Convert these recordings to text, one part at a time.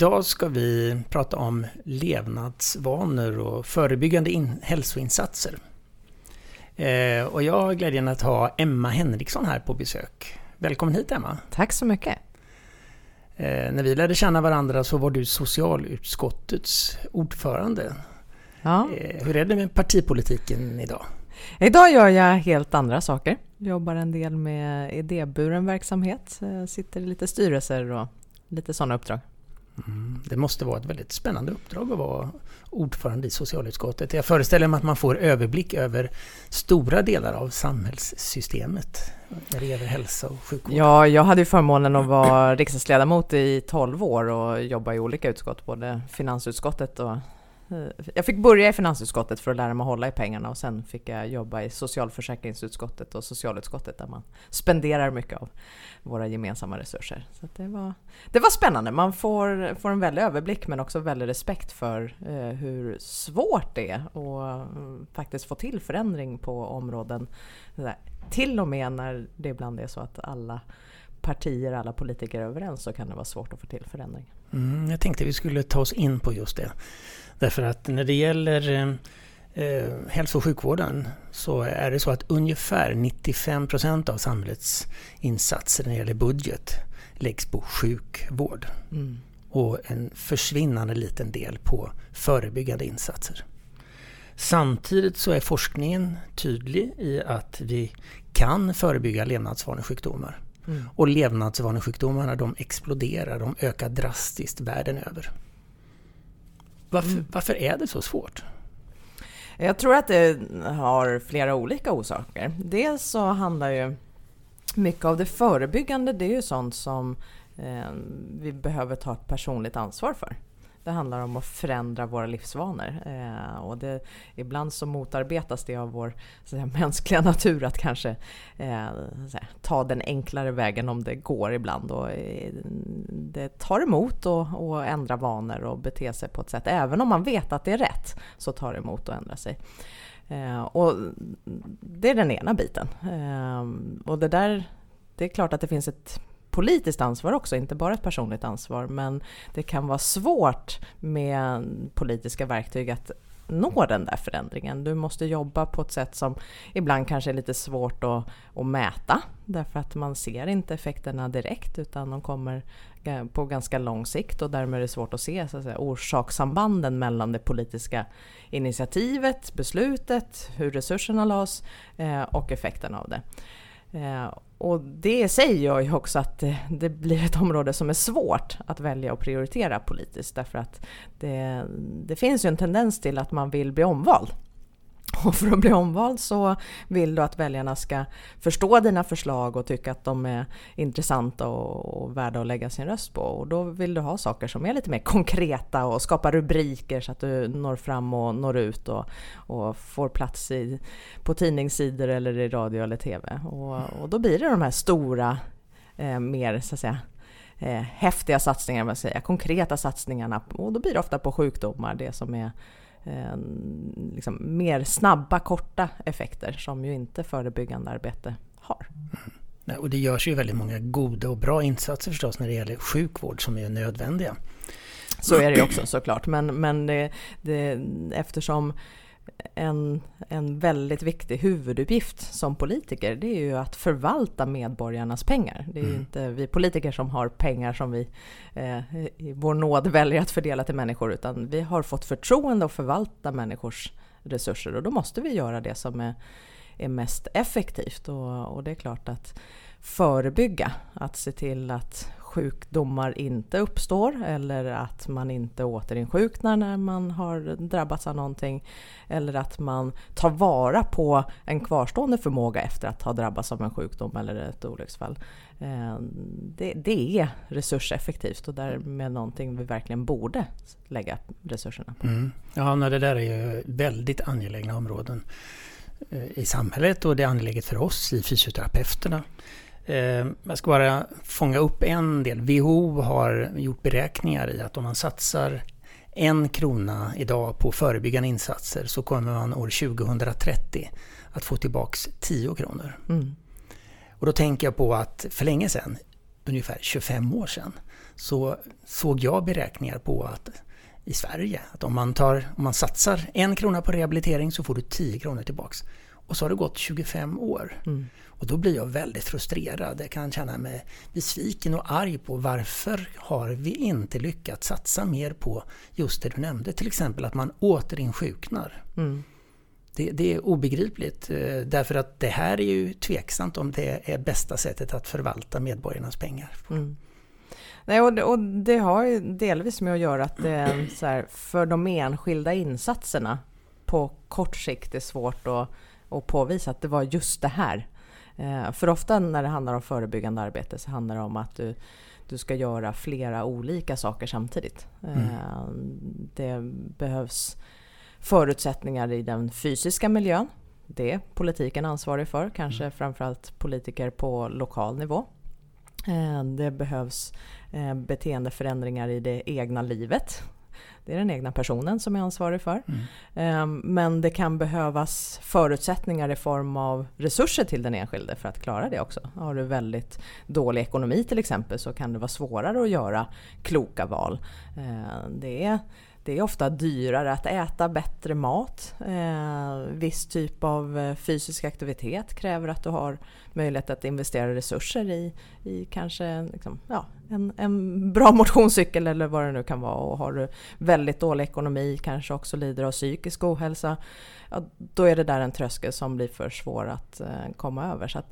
Idag ska vi prata om levnadsvanor och förebyggande in- hälsoinsatser. Eh, och jag har glädjen att ha Emma Henriksson här på besök. Välkommen hit Emma! Tack så mycket! Eh, när vi lärde känna varandra så var du socialutskottets ordförande. Ja. Eh, hur är det med partipolitiken idag? Idag gör jag helt andra saker. Jobbar en del med idéburen verksamhet, eh, sitter i lite styrelser och lite sådana uppdrag. Mm, det måste vara ett väldigt spännande uppdrag att vara ordförande i socialutskottet. Jag föreställer mig att man får överblick över stora delar av samhällssystemet när det gäller hälsa och sjukvård. Ja, jag hade ju förmånen att vara riksdagsledamot i 12 år och jobba i olika utskott, både finansutskottet och Eh, jag fick börja i finansutskottet för att lära mig hålla i pengarna och sen fick jag jobba i socialförsäkringsutskottet och socialutskottet där man spenderar mycket av våra gemensamma resurser. Så det, var, det var spännande. Man får, får en väldig överblick men också väldig respekt för eh, hur svårt det är att eh, faktiskt få till förändring på områden. Där, till och med när det ibland är så att alla partier, alla politiker är överens så kan det vara svårt att få till förändring. Mm, jag tänkte vi skulle ta oss in på just det. Därför att när det gäller eh, eh hälso och sjukvården så är det så att ungefär 95 procent av samhällets insatser när det gäller budget läggs på sjukvård. Mm. Och en försvinnande liten del på förebyggande insatser. Samtidigt så är forskningen tydlig i att vi kan förebygga levnadsvanesjukdomar. Mm. Och levnadsvanesjukdomarna de exploderar, de ökar drastiskt världen över. Varför, mm. varför är det så svårt? Jag tror att det har flera olika orsaker. Dels så handlar ju mycket av det förebyggande, det är ju sånt som eh, vi behöver ta ett personligt ansvar för. Det handlar om att förändra våra livsvanor. Eh, och det, ibland så motarbetas det av vår säga, mänskliga natur att kanske eh, säga, ta den enklare vägen om det går ibland. Och, eh, det tar emot att ändra vanor och bete sig på ett sätt. Även om man vet att det är rätt så tar det emot att ändra sig. Eh, och det är den ena biten. Eh, och det där, det är klart att det finns ett politiskt ansvar också, inte bara ett personligt ansvar. Men det kan vara svårt med politiska verktyg att nå den där förändringen. Du måste jobba på ett sätt som ibland kanske är lite svårt att, att mäta därför att man ser inte effekterna direkt utan de kommer eh, på ganska lång sikt och därmed är det svårt att se så att säga, orsakssambanden mellan det politiska initiativet, beslutet, hur resurserna lades eh, och effekten av det. Eh, och det i sig gör ju också att det, det, blir ett område som är svårt att välja och prioritera politiskt därför att det, det finns ju en tendens till att man vill bli omvald. Och för att bli omvald så vill du att väljarna ska förstå dina förslag och tycka att de är intressanta och, och värda att lägga sin röst på. Och då vill du ha saker som är lite mer konkreta och skapa rubriker så att du når fram och når ut och, och får plats i, på tidningssidor eller i radio eller TV. Och, och då blir det de här stora, eh, mer så att säga, eh, häftiga satsningarna, konkreta satsningarna. Och då blir det ofta på sjukdomar, det som är eh, liksom mer snabba, korta effekter som ju inte förebyggande arbete har. Mm. Och det görs ju väldigt många goda och bra insatser förstås när det gäller sjukvård som är nödvändiga. Så är det också såklart, men, men det, det, eftersom en, en väldigt viktig huvuduppgift som politiker, det är ju att förvalta medborgarnas pengar. Det är mm. inte vi politiker som har pengar som vi eh, i vår nåd väljer att fördela till människor, utan vi har fått förtroende att förvalta människors resurser och då måste vi göra det som är, är mest effektivt. Och, och det är klart att förebygga, att se till att sjukdomar inte uppstår eller att man inte återinsjuknar när man har drabbats av någonting. Eller att man tar vara på en kvarstående förmåga efter att ha drabbats av en sjukdom eller ett olycksfall. Eh, det, det är resurseffektivt och därmed någonting vi verkligen borde lägga resurserna på. Mm. Ja, det där är ju väldigt angelägna områden eh, i samhället och det är angeläget för oss i fysioterapeuterna. Eh, jag ska bara fånga upp en del. WHO har gjort beräkningar i att om man satsar en krona idag på förebyggande insatser så kommer man år 2030 att få tillbaks 10 kronor. Mm. Och då tänker jag på att för länge sedan, ungefär 25 år sedan, så såg jag beräkningar på att i Sverige, att om man, tar, om man satsar en krona på rehabilitering så får du 10 kronor tillbaks. Och så har det gått 25 år. Mm. Och då blir jag väldigt frustrerad. Jag kan känna mig besviken och arg på varför har vi inte lyckats satsa mer på just det du nämnde. Till exempel att man återinsjuknar. Mm. Det, det, är obegripligt eh, därför att det här är ju tveksamt om det är bästa sättet att förvalta medborgarnas pengar. Mm. Nej, och det, och det har ju delvis med att göra att det så här, för de enskilda insatserna på kort sikt är svårt att, att påvisa att det var just det här. Eh, för ofta när det handlar om förebyggande arbete så handlar det om att du, du ska göra flera olika saker samtidigt. Mm. Eh, det behövs förutsättningar i den fysiska miljön. Det är politiken ansvarig för, kanske mm. framförallt politiker på lokal nivå. Eh, det behövs eh, beteendeförändringar i det egna livet. Det är den egna personen som är ansvarig för. Mm. Ehm, men det kan behövas förutsättningar i form av resurser till den enskilde för att klara det också. Har du väldigt dålig ekonomi till exempel så kan det vara svårare att göra kloka val. Ehm, det är det är ofta dyrare att äta bättre mat. Eh, viss typ av eh, fysisk aktivitet kräver att du har möjlighet att investera resurser i, i kanske liksom, ja, en, en bra motionscykel eller vad det nu kan vara. Och har du väldigt dålig ekonomi, kanske också lider av psykisk ohälsa, ja, då är det där en tröskel som blir för svår att eh, komma över. Så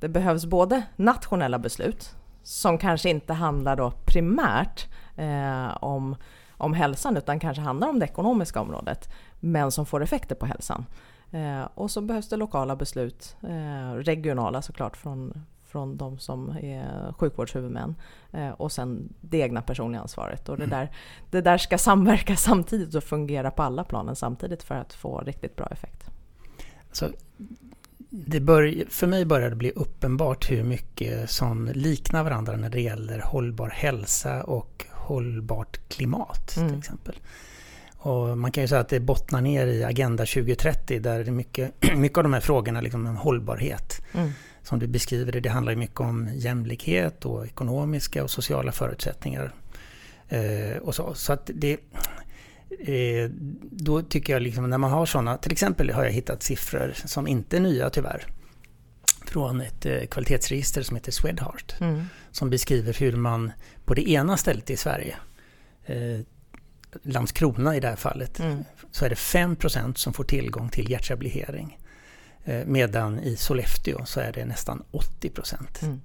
det behövs både nationella beslut som kanske inte handlar då primärt eh, om om hälsan utan kanske handlar om det ekonomiska området men som får effekter på hälsan. Eh, och så behövs det lokala beslut, eh, regionala såklart från, från de som är sjukvårdshuvudmän eh, och sen det egna personliga ansvaret. Och det, mm. där, det där ska samverka samtidigt och fungera på alla planen samtidigt för att få riktigt bra effekt. Så det bör, för mig börjar det bli uppenbart hur mycket som liknar varandra när det gäller hållbar hälsa och hållbart klimat mm. till exempel. Och man kan ju säga att det bottnar ner i Agenda 2030 där det är mycket, mycket av de här frågorna liksom om hållbarhet. Mm. Som du beskriver det, det handlar mycket om jämlikhet och ekonomiska och sociala förutsättningar. Eh, och så, så att det, eh, då tycker jag liksom när man har sådana, till exempel har jag hittat siffror som inte är nya tyvärr från ett eh, kvalitetsregister som heter Swedheart. Mm. Som beskriver hur man på det ena stället i Sverige, eh, Landskrona i det här fallet, mm. så är det 5% som får tillgång till hjärtrehabilitering. Eh, medan i Sollefteå så är det nästan 80%. Mm.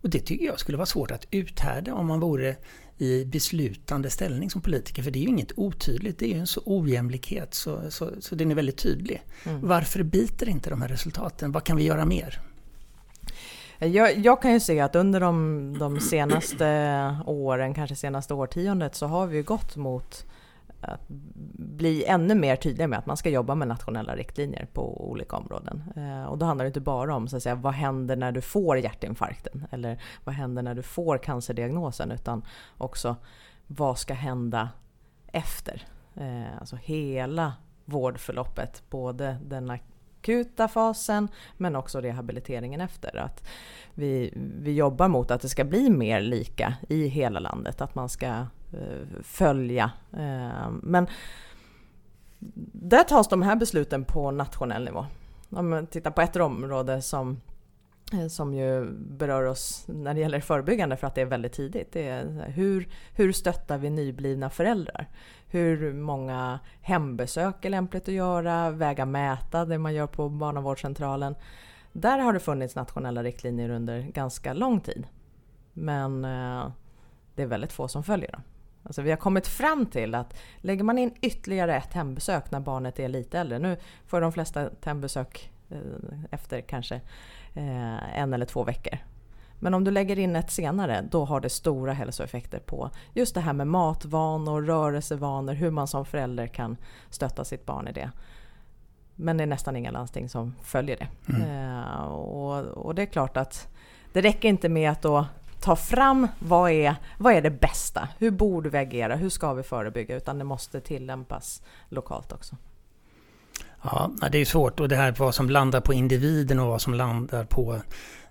Och det tycker jag skulle vara svårt att uthärda om man vore i beslutande ställning som politiker. För det är ju inget otydligt, det är ju en så ojämlikhet så, så, så den är väldigt tydlig. Mm. Varför biter inte de här resultaten? Vad kan vi göra mer? Jag, jag, kan ju se att under de, de senaste åren, kanske senaste årtiondet, så har vi gått mot att bli ännu mer tydliga med att man ska jobba med nationella riktlinjer på olika områden. Eh, och då handlar det inte bara om så att säga, vad händer när du får hjärtinfarkten eller vad händer när du får cancerdiagnosen utan också vad ska hända efter? Eh, alltså hela vårdförloppet, både den akuta fasen men också rehabiliteringen efter. Att vi, vi jobbar mot att det ska bli mer lika i hela landet, att man ska eh, följa. Eh, men där tas de här besluten på nationell nivå. Om man tittar på ett område som Eh, som ju berör oss när det gäller förebyggande för att det är väldigt tidigt. Det är hur, hur stöttar vi nyblivna föräldrar? Hur många hembesök är lämpligt att göra? Väga mäta, det man gör på barnavårdscentralen. Där har det funnits nationella riktlinjer under ganska lång tid. Men eh, det är väldigt få som följer dem. Alltså vi har kommit fram till att lägger man in ytterligare ett hembesök när barnet är lite äldre, nu får de flesta ett hembesök eh, efter kanske eh, en eller två veckor. Men om du lägger in ett senare, då har det stora hälsoeffekter på just det här med matvanor, rörelsevanor, hur man som förälder kan stötta sitt barn i det. Men det är nästan inga landsting som följer det. Mm. Eh, och, och, det är klart att det räcker inte med att då ta fram vad är, vad är det bästa? Hur borde vi agera? Hur ska vi förebygga? Utan det måste tillämpas lokalt också. Ja, det är svårt och det här vad som landar på individen och vad som landar på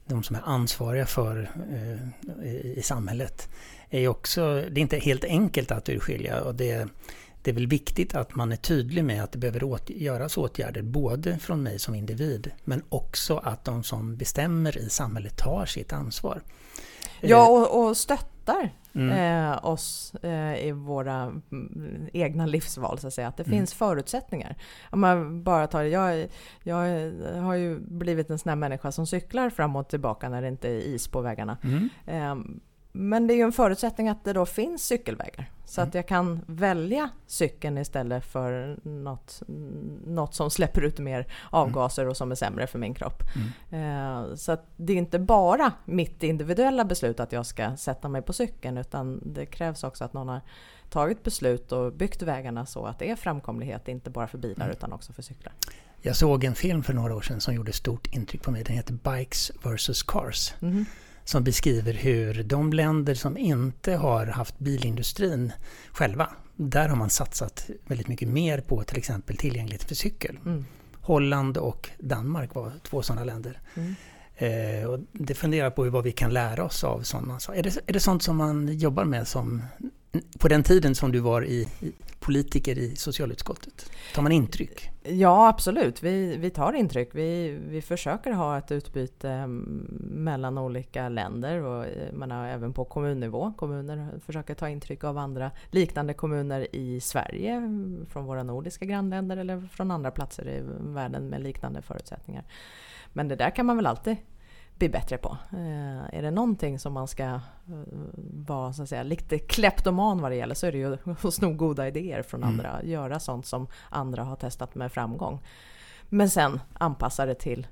de som är ansvariga för eh, i, samhället är också, det är inte helt enkelt att urskilja och det, det är väl viktigt att man är tydlig med att det behöver åt, göras åtgärder både från mig som individ men också att de som bestämmer i samhället tar sitt ansvar. Ja, eh, och, och stöttar mm. eh, oss eh, i våra mm, egna livsval, så att säga. Att det mm. finns förutsättningar. Om man bara tar, jag, jag har ju blivit en sån här människa som cyklar fram och tillbaka när det inte är is på vägarna. Mm. Eh, men det är ju en förutsättning att det då finns cykelvägar. Så mm. att jag kan välja cykeln istället för något, något som släpper ut mer avgaser och som är sämre för min kropp. Mm. Eh, så att det är inte bara mitt individuella beslut att jag ska sätta mig på cykeln utan det krävs också att någon har tagit beslut och byggt vägarna så att det är framkomlighet, inte bara för bilar mm. utan också för cyklar. Jag såg en film för några år sedan som gjorde stort intryck på mig. Den heter Bikes vs Cars. Mm som beskriver hur de länder som inte har haft bilindustrin själva, där har man satsat väldigt mycket mer på till exempel tillgänglighet för cykel. Mm. Holland och Danmark var två sådana länder. Mm. Eh, och det funderar på vad vi kan lära oss av sådana saker. Är det, är det sånt som man jobbar med som, på den tiden som du var i, i politiker i socialutskottet? Tar man intryck? Ja, absolut. Vi, vi tar intryck. Vi, vi försöker ha ett utbyte mm, mellan olika länder och eh, man har även på kommunnivå. Kommuner försöker ta intryck av andra liknande kommuner i Sverige, mm, från våra nordiska grannländer eller från andra platser i världen med liknande förutsättningar. Men det där kan man väl alltid bli bättre på. Eh, är det någonting som man ska eh, vara så att säga, lite kleptoman vad det gäller så är det ju att sno goda idéer från mm. andra. Göra sånt som andra har testat med framgång. Men sen anpassa det till,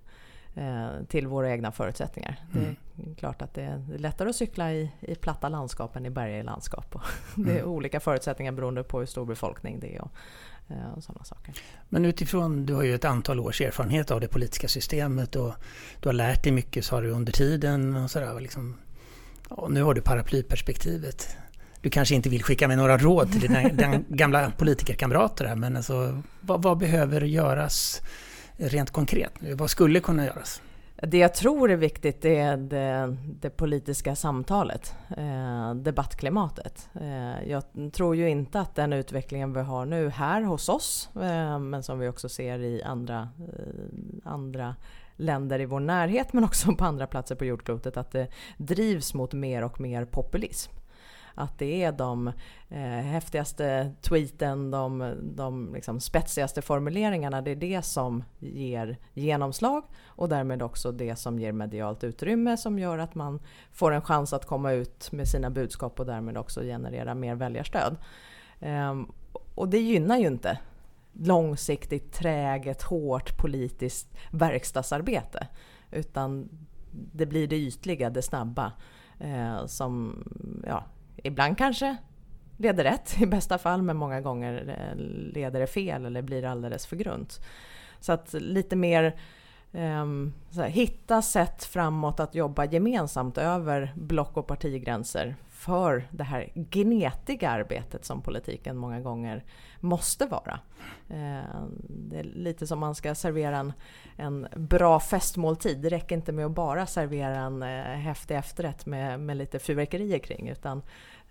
eh, till våra egna förutsättningar. Mm. Det är klart att det är lättare att cykla i, i platta landskap än i bergiga landskap. det är mm. olika förutsättningar beroende på hur stor befolkning det är. Och, Eh, och sådana saker. Men utifrån, du har ju ett antal års erfarenhet av det politiska systemet och du har lärt dig mycket sa du under tiden och sådär. Liksom, och nu har du paraplyperspektivet. Du kanske inte vill skicka med några råd till dina gamla politikerkamrater här, men alltså, vad, vad behöver göras rent konkret? Vad skulle kunna göras? Det jag tror är viktigt är det, det politiska samtalet, eh, debattklimatet. Eh, jag tror ju inte att den utvecklingen vi har nu här hos oss, eh, men som vi också ser i andra, eh, andra länder i vår närhet, men också på andra platser på jordklotet, att det drivs mot mer och mer populism att det är de eh, häftigaste tweeten, de, de liksom spetsigaste formuleringarna, det är det som ger genomslag och därmed också det som ger medialt utrymme som gör att man får en chans att komma ut med sina budskap och därmed också generera mer väljarstöd. Eh, och det gynnar ju inte långsiktigt, träget, hårt politiskt verkstadsarbete. Utan det blir det ytliga, det snabba eh, som ja, ibland kanske leder rätt i bästa fall, men många gånger eh, leder det fel eller blir alldeles för grunt. Så att lite mer um, här, hitta sätt framåt att jobba gemensamt över block och partigränser för det här gnetiga arbetet som politiken många gånger måste vara. Uh, det är lite som man ska servera en, en bra festmåltid. Det räcker inte med att bara servera en uh, häftig efterrätt med, med lite fyrverkerier kring utan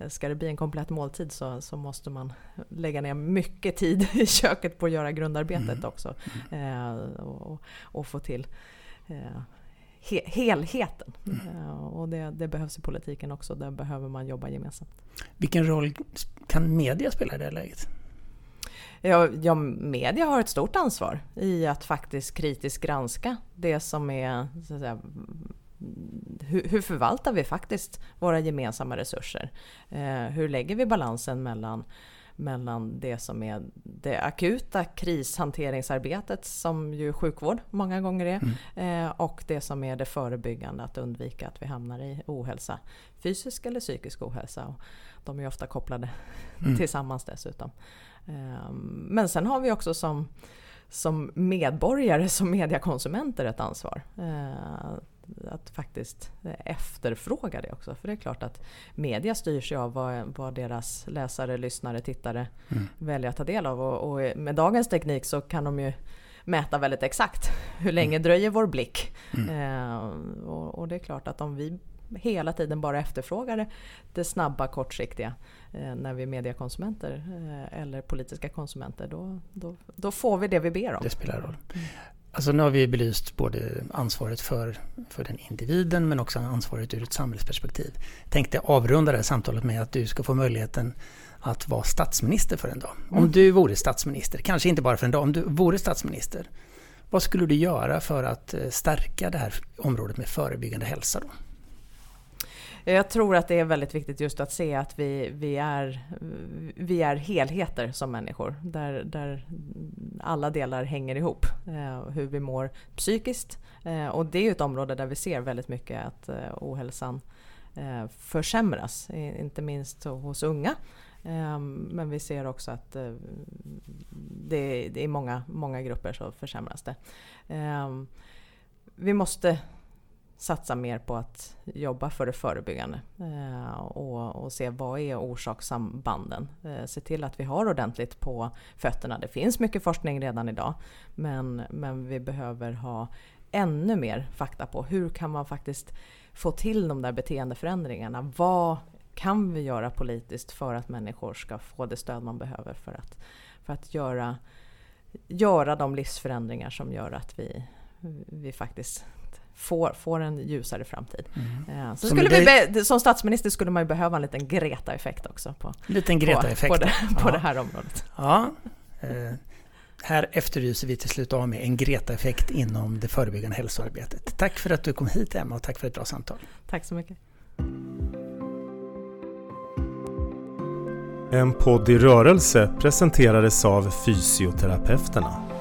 ska det bli en komplett måltid så, så måste man lägga ner mycket tid i köket på att göra grundarbetet mm. också. Eh, och, och, få till eh, he, helheten. Mm. Och det, det, behövs i politiken också, där behöver man jobba gemensamt. Vilken roll kan media spela i det här läget? Ja, ja, media har ett stort ansvar i att faktiskt kritiskt granska det som är säga, hur, hur, förvaltar vi faktiskt våra gemensamma resurser? Eh, hur lägger vi balansen mellan mellan det som är det akuta krishanteringsarbetet som ju sjukvård många gånger är mm. eh, och det som är det förebyggande att undvika att vi hamnar i ohälsa. Fysisk eller psykisk ohälsa. Och de är ofta kopplade mm. tillsammans dessutom. Eh, men sen har vi också som som medborgare, som mediakonsumenter ett ansvar. Eh, att faktiskt efterfråga det också. För det är klart att media styrs ju av vad, vad deras läsare, lyssnare, tittare mm. väljer att ta del av. Och, och, med dagens teknik så kan de ju mäta väldigt exakt hur länge mm. dröjer vår blick. Mm. Eh, och, och, det är klart att om vi hela tiden bara efterfrågar det snabba, kortsiktiga eh, när vi är mediekonsumenter eh, eller politiska konsumenter, då, då, då, får vi det vi ber om. Det spelar roll. Alltså nu har vi belyst både ansvaret för, för den individen men också ansvaret ur ett samhällsperspektiv. Jag tänkte avrunda det här samtalet med att du ska få möjligheten att vara statsminister för en dag. Om mm. du vore statsminister, kanske inte bara för en dag, om du vore statsminister. Vad skulle du göra för att eh, stärka det här området med förebyggande hälsa? Då? Jag tror att det är väldigt viktigt just att se att vi, vi, är, vi är helheter som människor. Där, där alla delar hänger ihop. Eh, hur vi mår psykiskt. Eh, och det är ju ett område där vi ser väldigt mycket att eh, ohälsan eh, försämras. Inte minst hos unga. Eh, men vi ser också att eh, det, det är många, många grupper så försämras det. Eh, vi måste satsa mer på att jobba för det förebyggande eh, och, och, se vad är orsakssambanden. Eh, se till att vi har ordentligt på fötterna. Det finns mycket forskning redan idag men, men vi behöver ha ännu mer fakta på hur kan man faktiskt få till de där beteendeförändringarna. Vad kan vi göra politiskt för att människor ska få det stöd man behöver för att, för att göra, göra de livsförändringar som gör att vi, vi faktiskt får, får en ljusare framtid. Mm. Eh, så som, skulle vi, som statsminister skulle man ju behöva en liten Greta-effekt också på, liten Greta-effekt. på, på, det, på ja. det här området. Ja. Eh, här efterlyser vi till slut av med en Greta-effekt inom det förebyggande hälsoarbetet. Tack för att du kom hit Emma och tack för ett bra samtal. Tack så mycket. En podd i rörelse presenterades av Fysioterapeuterna.